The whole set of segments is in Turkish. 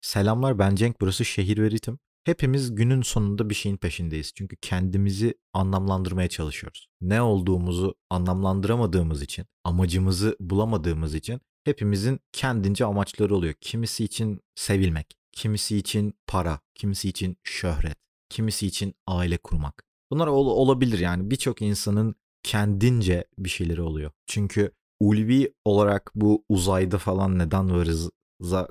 Selamlar ben Cenk burası Şehir ve Ritim. Hepimiz günün sonunda bir şeyin peşindeyiz. Çünkü kendimizi anlamlandırmaya çalışıyoruz. Ne olduğumuzu anlamlandıramadığımız için, amacımızı bulamadığımız için hepimizin kendince amaçları oluyor. Kimisi için sevilmek, kimisi için para, kimisi için şöhret, kimisi için aile kurmak. Bunlar ol- olabilir yani birçok insanın kendince bir şeyleri oluyor. Çünkü ulvi olarak bu uzayda falan neden varız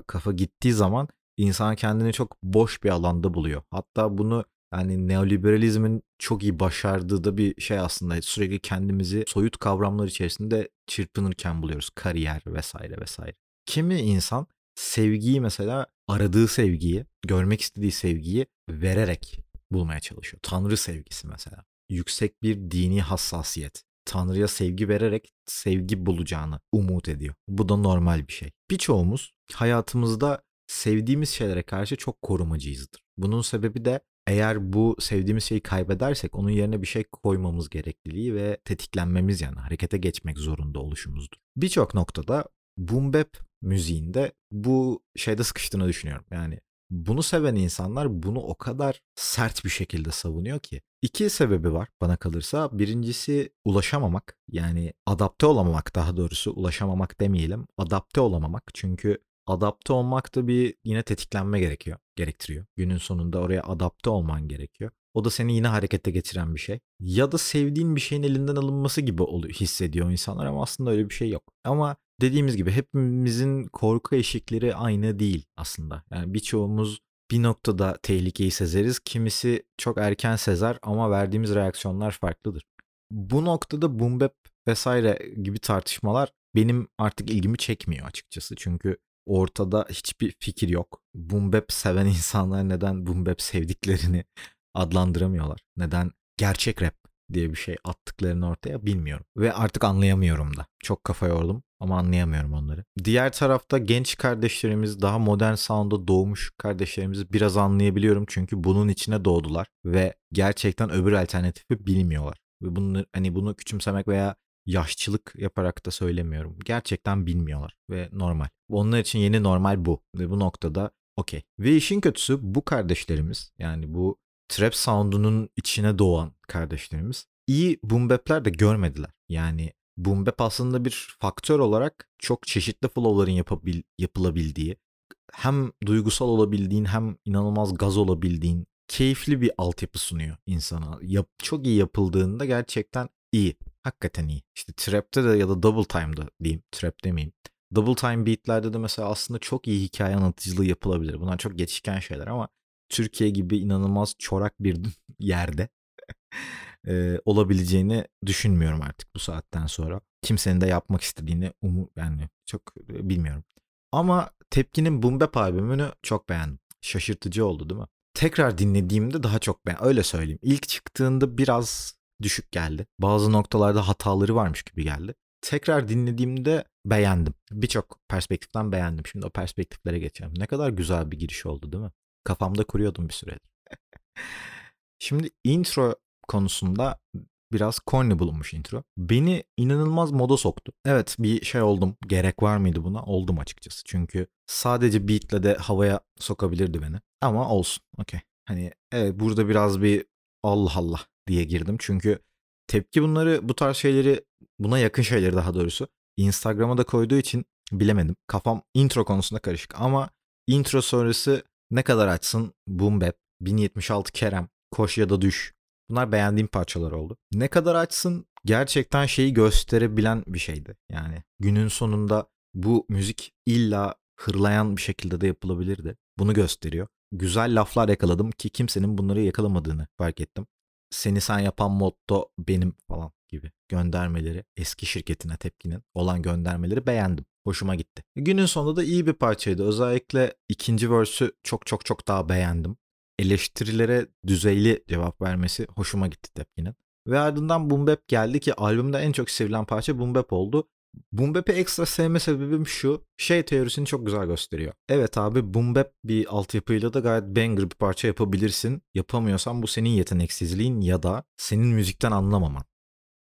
kafa gittiği zaman insan kendini çok boş bir alanda buluyor. Hatta bunu yani neoliberalizmin çok iyi başardığı da bir şey aslında. Sürekli kendimizi soyut kavramlar içerisinde çırpınırken buluyoruz. Kariyer vesaire vesaire. Kimi insan sevgiyi mesela aradığı sevgiyi, görmek istediği sevgiyi vererek bulmaya çalışıyor. Tanrı sevgisi mesela. Yüksek bir dini hassasiyet. Tanrı'ya sevgi vererek sevgi bulacağını umut ediyor. Bu da normal bir şey. Birçoğumuz hayatımızda sevdiğimiz şeylere karşı çok korumacıyızdır. Bunun sebebi de eğer bu sevdiğimiz şeyi kaybedersek onun yerine bir şey koymamız gerekliliği ve tetiklenmemiz yani harekete geçmek zorunda oluşumuzdur. Birçok noktada boom bap müziğinde bu şeyde sıkıştığını düşünüyorum. Yani bunu seven insanlar bunu o kadar sert bir şekilde savunuyor ki. İki sebebi var bana kalırsa. Birincisi ulaşamamak yani adapte olamamak daha doğrusu ulaşamamak demeyelim. Adapte olamamak çünkü adapte olmak da bir yine tetiklenme gerekiyor, gerektiriyor. Günün sonunda oraya adapte olman gerekiyor. O da seni yine harekete geçiren bir şey. Ya da sevdiğin bir şeyin elinden alınması gibi hissediyor insanlar ama aslında öyle bir şey yok. Ama dediğimiz gibi hepimizin korku eşikleri aynı değil aslında. Yani birçoğumuz bir noktada tehlikeyi sezeriz. Kimisi çok erken sezer ama verdiğimiz reaksiyonlar farklıdır. Bu noktada boom bap vesaire gibi tartışmalar benim artık ilgimi çekmiyor açıkçası. Çünkü ortada hiçbir fikir yok. Boom bap seven insanlar neden boom bap sevdiklerini adlandıramıyorlar. Neden gerçek rap diye bir şey attıklarını ortaya bilmiyorum. Ve artık anlayamıyorum da. Çok kafa yordum ama anlayamıyorum onları. Diğer tarafta genç kardeşlerimiz, daha modern sound'a doğmuş kardeşlerimizi biraz anlayabiliyorum. Çünkü bunun içine doğdular ve gerçekten öbür alternatifi bilmiyorlar. Ve bunu hani bunu küçümsemek veya yaşçılık yaparak da söylemiyorum. Gerçekten bilmiyorlar ve normal. Onlar için yeni normal bu ve bu noktada okey. Ve işin kötüsü bu kardeşlerimiz yani bu trap sound'unun içine doğan kardeşlerimiz iyi boom bap'ler de görmediler. Yani boom bap aslında bir faktör olarak çok çeşitli flow'ların yapabil, yapılabildiği, hem duygusal olabildiğin hem inanılmaz gaz olabildiğin keyifli bir altyapı sunuyor insana. Yap, çok iyi yapıldığında gerçekten iyi. Hakikaten iyi. İşte trap'te de ya da double time'da diyeyim. Trap demeyeyim. Double time beatlerde de mesela aslında çok iyi hikaye anlatıcılığı yapılabilir. Bunlar çok geçişken şeyler ama Türkiye gibi inanılmaz çorak bir yerde e, olabileceğini düşünmüyorum artık bu saatten sonra. Kimsenin de yapmak istediğini umu yani çok bilmiyorum. Ama Tepki'nin Boom Bap albümünü çok beğendim. Şaşırtıcı oldu değil mi? Tekrar dinlediğimde daha çok beğendim. Öyle söyleyeyim. İlk çıktığında biraz düşük geldi. Bazı noktalarda hataları varmış gibi geldi. Tekrar dinlediğimde beğendim. Birçok perspektiften beğendim. Şimdi o perspektiflere geçelim. Ne kadar güzel bir giriş oldu değil mi? Kafamda kuruyordum bir süredir. Şimdi intro konusunda biraz corny bulunmuş intro. Beni inanılmaz moda soktu. Evet bir şey oldum. Gerek var mıydı buna? Oldum açıkçası. Çünkü sadece beatle de havaya sokabilirdi beni. Ama olsun. Okey. Hani evet burada biraz bir Allah Allah diye girdim. Çünkü tepki bunları bu tarz şeyleri buna yakın şeyleri daha doğrusu Instagram'a da koyduğu için bilemedim. Kafam intro konusunda karışık ama intro sonrası ne kadar açsın Boom Bap, 1076 Kerem, Koş ya da Düş. Bunlar beğendiğim parçalar oldu. Ne kadar açsın gerçekten şeyi gösterebilen bir şeydi. Yani günün sonunda bu müzik illa hırlayan bir şekilde de yapılabilirdi. Bunu gösteriyor. Güzel laflar yakaladım ki kimsenin bunları yakalamadığını fark ettim. Seni sen yapan motto benim falan gibi göndermeleri eski şirketine tepkinin olan göndermeleri beğendim. Hoşuma gitti. Günün sonunda da iyi bir parçaydı. Özellikle ikinci verse'ü çok çok çok daha beğendim. Eleştirilere düzeyli cevap vermesi hoşuma gitti tepkinin. Ve ardından Boom geldi ki albümde en çok sevilen parça Boom oldu. Boom Bap'i ekstra sevme sebebim şu. Şey teorisini çok güzel gösteriyor. Evet abi Boom Bap bir altyapıyla da gayet banger bir parça yapabilirsin. Yapamıyorsan bu senin yeteneksizliğin ya da senin müzikten anlamaman.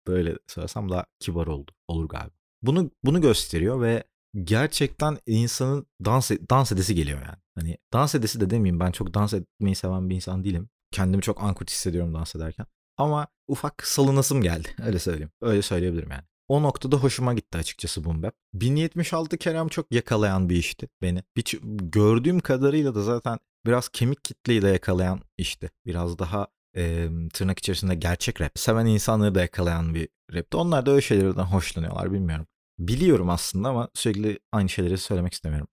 Böyle söylesem daha kibar oldu. Olur galiba. Bunu bunu gösteriyor ve gerçekten insanın dans dans edesi geliyor yani. Hani dans edesi de demeyeyim ben çok dans etmeyi seven bir insan değilim. Kendimi çok ankurt hissediyorum dans ederken. Ama ufak salınasım geldi öyle söyleyeyim. Öyle söyleyebilirim yani. O noktada hoşuma gitti açıkçası Bap. 1076 Kerem çok yakalayan bir işti beni. Bir, gördüğüm kadarıyla da zaten biraz kemik kitleyi de yakalayan işti. Biraz daha e, tırnak içerisinde gerçek rap. Seven insanları da yakalayan bir rapti. Onlar da öyle şeylerden hoşlanıyorlar bilmiyorum. Biliyorum aslında ama sürekli aynı şeyleri söylemek istemiyorum.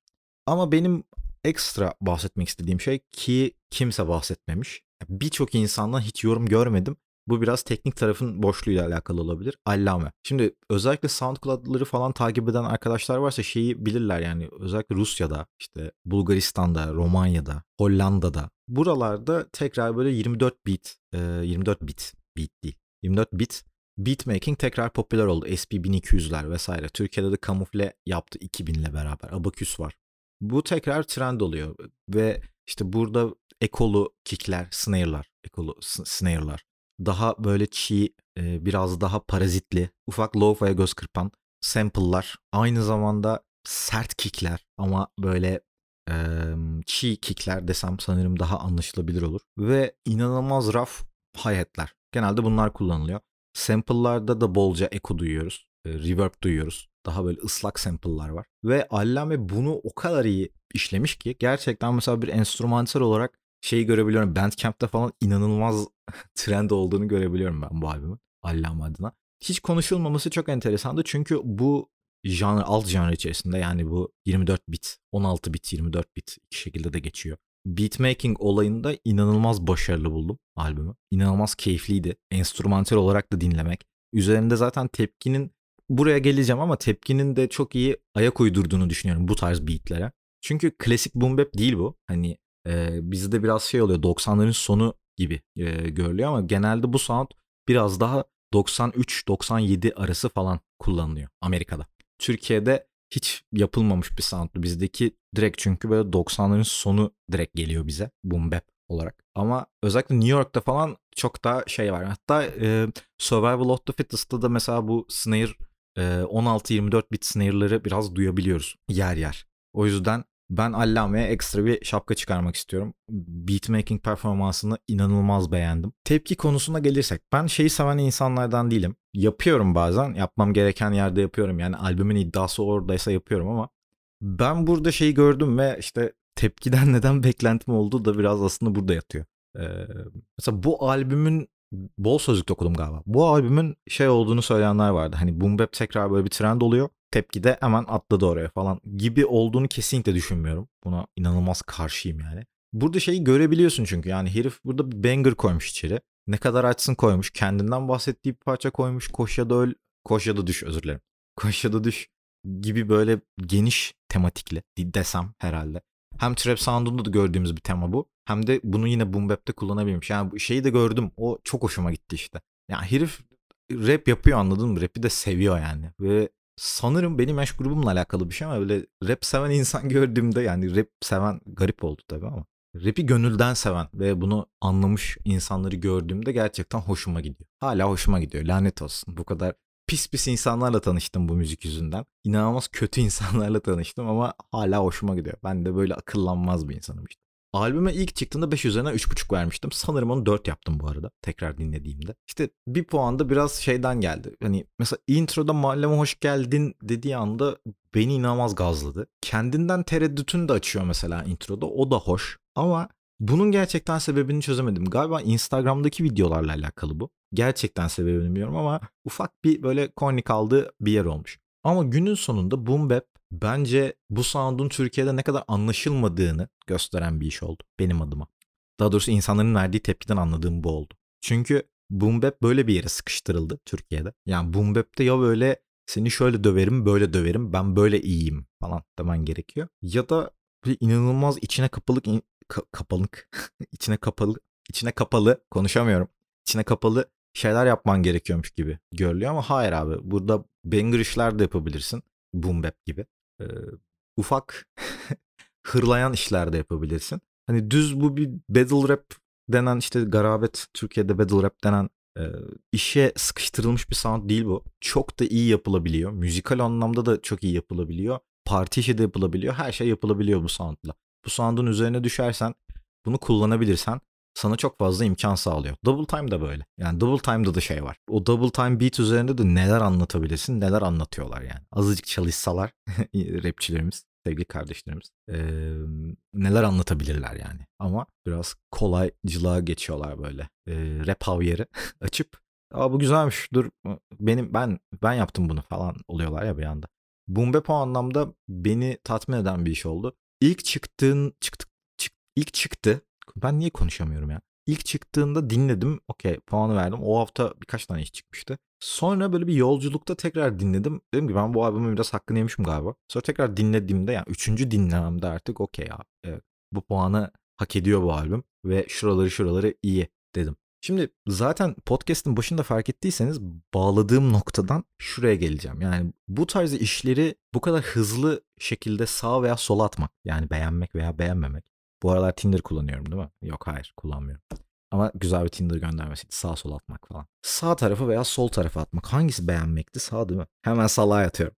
Ama benim ekstra bahsetmek istediğim şey ki kimse bahsetmemiş. Birçok insandan hiç yorum görmedim bu biraz teknik tarafın boşluğuyla alakalı olabilir. Allame. Şimdi özellikle SoundCloud'ları falan takip eden arkadaşlar varsa şeyi bilirler yani özellikle Rusya'da, işte Bulgaristan'da, Romanya'da, Hollanda'da buralarda tekrar böyle 24 bit, 24 bit, beat değil, 24 bit beatmaking tekrar popüler oldu. SP 1200'ler vesaire. Türkiye'de de kamufle yaptı 2000 ile beraber. Abaküs var. Bu tekrar trend oluyor ve işte burada ekolu kickler, snare'lar, ekolu snare'lar daha böyle çiğ, biraz daha parazitli, ufak lo-fi'ye göz kırpan sample'lar, aynı zamanda sert kickler ama böyle e, çiğ kickler desem sanırım daha anlaşılabilir olur. Ve inanılmaz raf hi-hat'ler. Genelde bunlar kullanılıyor. Sample'larda da bolca echo duyuyoruz. E, reverb duyuyoruz. Daha böyle ıslak sample'lar var. Ve Allame bunu o kadar iyi işlemiş ki gerçekten mesela bir enstrümantal olarak şeyi görebiliyorum. Bandcamp'te falan inanılmaz trend olduğunu görebiliyorum ben bu albümün. Allame adına. Hiç konuşulmaması çok enteresandı çünkü bu janr, alt janr içerisinde yani bu 24 bit, 16 bit, 24 bit iki şekilde de geçiyor. Beatmaking olayında inanılmaz başarılı buldum albümü. İnanılmaz keyifliydi. Enstrümantal olarak da dinlemek. Üzerinde zaten tepkinin buraya geleceğim ama tepkinin de çok iyi ayak uydurduğunu düşünüyorum bu tarz beatlere. Çünkü klasik boom bap değil bu. Hani e, bizde biraz şey oluyor 90'ların sonu gibi e, görülüyor ama genelde bu sound biraz daha 93-97 arası falan kullanılıyor Amerika'da. Türkiye'de hiç yapılmamış bir soundtu. Bizdeki direkt çünkü böyle 90'ların sonu direkt geliyor bize boom bap olarak. Ama özellikle New York'ta falan çok daha şey var. Hatta e, Survival of the Fittest'ta da mesela bu snare e, 16-24 bit snare'ları biraz duyabiliyoruz yer yer. O yüzden ben Allame'ye ekstra bir şapka çıkarmak istiyorum. Beatmaking performansını inanılmaz beğendim. Tepki konusuna gelirsek ben şeyi seven insanlardan değilim. Yapıyorum bazen. Yapmam gereken yerde yapıyorum. Yani albümün iddiası oradaysa yapıyorum ama ben burada şeyi gördüm ve işte tepkiden neden beklentim olduğu da biraz aslında burada yatıyor. Ee, mesela bu albümün bol sözlükte okudum galiba. Bu albümün şey olduğunu söyleyenler vardı. Hani boom bap tekrar böyle bir trend oluyor tepki de hemen atladı oraya falan gibi olduğunu kesinlikle düşünmüyorum. Buna inanılmaz karşıyım yani. Burada şeyi görebiliyorsun çünkü yani herif burada bir banger koymuş içeri. Ne kadar açsın koymuş. Kendinden bahsettiği bir parça koymuş. Koş ya da öl. Koş ya da düş özür dilerim. Koş ya da düş gibi böyle geniş tematikli desem herhalde. Hem trap sound'unda da gördüğümüz bir tema bu. Hem de bunu yine boom bap'te kullanabilmiş. Yani bu şeyi de gördüm. O çok hoşuma gitti işte. Yani herif rap yapıyor anladın mı? Rap'i de seviyor yani. Ve sanırım benim yaş grubumla alakalı bir şey ama böyle rap seven insan gördüğümde yani rap seven garip oldu tabii ama rap'i gönülden seven ve bunu anlamış insanları gördüğümde gerçekten hoşuma gidiyor. Hala hoşuma gidiyor. Lanet olsun. Bu kadar pis pis insanlarla tanıştım bu müzik yüzünden. İnanılmaz kötü insanlarla tanıştım ama hala hoşuma gidiyor. Ben de böyle akıllanmaz bir insanım işte. Albüme ilk çıktığında 5 üzerinden 3.5 vermiştim. Sanırım onu 4 yaptım bu arada. Tekrar dinlediğimde. İşte bir puan da biraz şeyden geldi. Hani mesela introda mahalleme hoş geldin dediği anda beni inanılmaz gazladı. Kendinden tereddütünü de açıyor mesela introda. O da hoş. Ama bunun gerçekten sebebini çözemedim. Galiba Instagram'daki videolarla alakalı bu. Gerçekten sebebini bilmiyorum ama ufak bir böyle korni kaldığı bir yer olmuş. Ama günün sonunda Boom Bap bence bu sound'un Türkiye'de ne kadar anlaşılmadığını gösteren bir iş oldu benim adıma. Daha doğrusu insanların verdiği tepkiden anladığım bu oldu. Çünkü Boom Bap böyle bir yere sıkıştırıldı Türkiye'de. Yani Boom Bap'te ya böyle seni şöyle döverim böyle döverim ben böyle iyiyim falan demen gerekiyor. Ya da bir inanılmaz içine kapalık ka, kapalık içine kapalı içine kapalı konuşamıyorum. İçine kapalı şeyler yapman gerekiyormuş gibi görülüyor ama hayır abi burada banger işler de yapabilirsin. Boom bap gibi. Ee, ufak hırlayan işler de yapabilirsin. Hani düz bu bir battle rap denen işte garabet Türkiye'de battle rap denen e, işe sıkıştırılmış bir sound değil bu. Çok da iyi yapılabiliyor. Müzikal anlamda da çok iyi yapılabiliyor. parti işi de yapılabiliyor. Her şey yapılabiliyor bu soundla. Bu sound'un üzerine düşersen bunu kullanabilirsen sana çok fazla imkan sağlıyor. Double time da böyle. Yani double time'da da şey var. O double time beat üzerinde de neler anlatabilirsin, neler anlatıyorlar yani. Azıcık çalışsalar rapçilerimiz, sevgili kardeşlerimiz e, neler anlatabilirler yani. Ama biraz kolaycılığa geçiyorlar böyle. E, rap havyeri açıp Aa bu güzelmiş dur benim ben ben yaptım bunu falan oluyorlar ya bir anda. Boom Bap anlamda beni tatmin eden bir iş oldu. İlk çıktığın çıktı çık, ilk çıktı. Ben niye konuşamıyorum ya? İlk çıktığında dinledim. Okey puanı verdim. O hafta birkaç tane iş çıkmıştı. Sonra böyle bir yolculukta tekrar dinledim. Dedim ki ben bu albümü biraz hakkını yemişim galiba. Sonra tekrar dinlediğimde yani üçüncü dinlememde artık okey abi. Evet, bu puanı hak ediyor bu albüm. Ve şuraları şuraları iyi dedim. Şimdi zaten podcast'ın başında fark ettiyseniz bağladığım noktadan şuraya geleceğim. Yani bu tarz işleri bu kadar hızlı şekilde sağa veya sola atmak. Yani beğenmek veya beğenmemek. Bu aralar Tinder kullanıyorum değil mi? Yok hayır kullanmıyorum. Ama güzel bir Tinder göndermesiydi. Sağ sol atmak falan. Sağ tarafı veya sol tarafı atmak. Hangisi beğenmekti? Sağ değil mi? Hemen salağa atıyorum.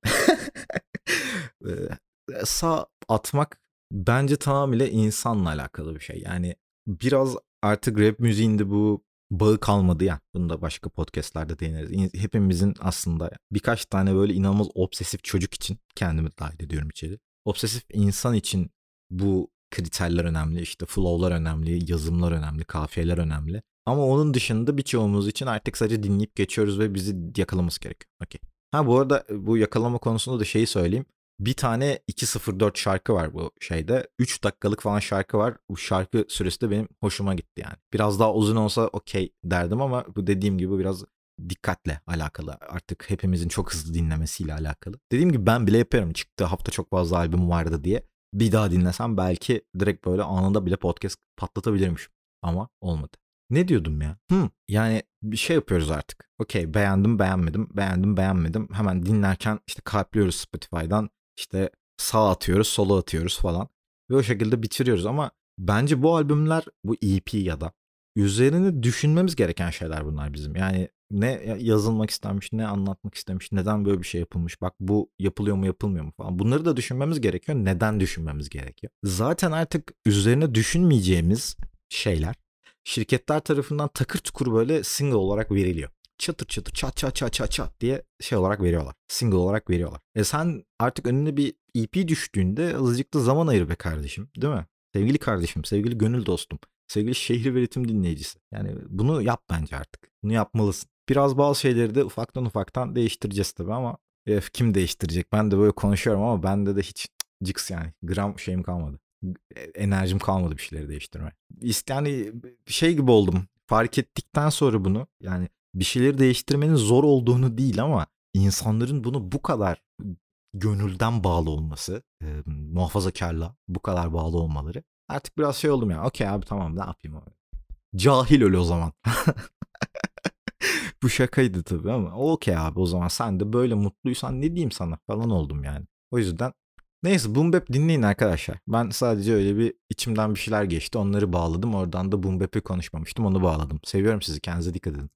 sağ atmak bence tamamıyla insanla alakalı bir şey. Yani biraz artık rap müziğinde bu bağı kalmadı ya. Bunu da başka podcastlerde değiniriz. Hepimizin aslında birkaç tane böyle inanılmaz obsesif çocuk için kendimi dahil ediyorum içeri. Obsesif insan için bu kriterler önemli. işte flow'lar önemli, yazımlar önemli, kafiyeler önemli. Ama onun dışında birçoğumuz için artık sadece dinleyip geçiyoruz ve bizi yakalaması gerekiyor. Okey. Ha bu arada bu yakalama konusunda da şeyi söyleyeyim. Bir tane 2.04 şarkı var bu şeyde. 3 dakikalık falan şarkı var. Bu şarkı süresi de benim hoşuma gitti yani. Biraz daha uzun olsa okey derdim ama bu dediğim gibi biraz dikkatle alakalı. Artık hepimizin çok hızlı dinlemesiyle alakalı. Dediğim gibi ben bile yapıyorum. Çıktı hafta çok fazla albüm vardı diye. Bir daha dinlesem belki direkt böyle anında bile podcast patlatabilirmişim. Ama olmadı. Ne diyordum ya? Hmm, yani bir şey yapıyoruz artık. Okey beğendim beğenmedim beğendim beğenmedim. Hemen dinlerken işte kalpliyoruz Spotify'dan. İşte sağ atıyoruz, sola atıyoruz falan. Ve o şekilde bitiriyoruz ama bence bu albümler bu EP ya da üzerine düşünmemiz gereken şeyler bunlar bizim. Yani ne yazılmak istenmiş, ne anlatmak istemiş, neden böyle bir şey yapılmış, bak bu yapılıyor mu yapılmıyor mu falan. Bunları da düşünmemiz gerekiyor. Neden düşünmemiz gerekiyor? Zaten artık üzerine düşünmeyeceğimiz şeyler şirketler tarafından takır tukur böyle single olarak veriliyor çatır çatır çat çat çat çat çat diye şey olarak veriyorlar. Single olarak veriyorlar. E sen artık önüne bir EP düştüğünde azıcık da zaman ayır be kardeşim değil mi? Sevgili kardeşim, sevgili gönül dostum, sevgili şehri ve ritim dinleyicisi. Yani bunu yap bence artık. Bunu yapmalısın. Biraz bazı şeyleri de ufaktan ufaktan değiştireceğiz tabii ama e, kim değiştirecek? Ben de böyle konuşuyorum ama bende de hiç cıks yani gram şeyim kalmadı. Enerjim kalmadı bir şeyleri değiştirme. Yani şey gibi oldum. Fark ettikten sonra bunu yani bir şeyleri değiştirmenin zor olduğunu değil ama insanların bunu bu kadar gönülden bağlı olması, e, muhafazakarla bu kadar bağlı olmaları artık biraz şey oldum ya. Okey abi tamam ne yapayım abi. Cahil öyle o zaman. bu şakaydı tabii ama okey abi o zaman sen de böyle mutluysan ne diyeyim sana falan oldum yani. O yüzden neyse Boom Bap dinleyin arkadaşlar. Ben sadece öyle bir içimden bir şeyler geçti onları bağladım. Oradan da Boom Bap'i konuşmamıştım onu bağladım. Seviyorum sizi kendinize dikkat edin.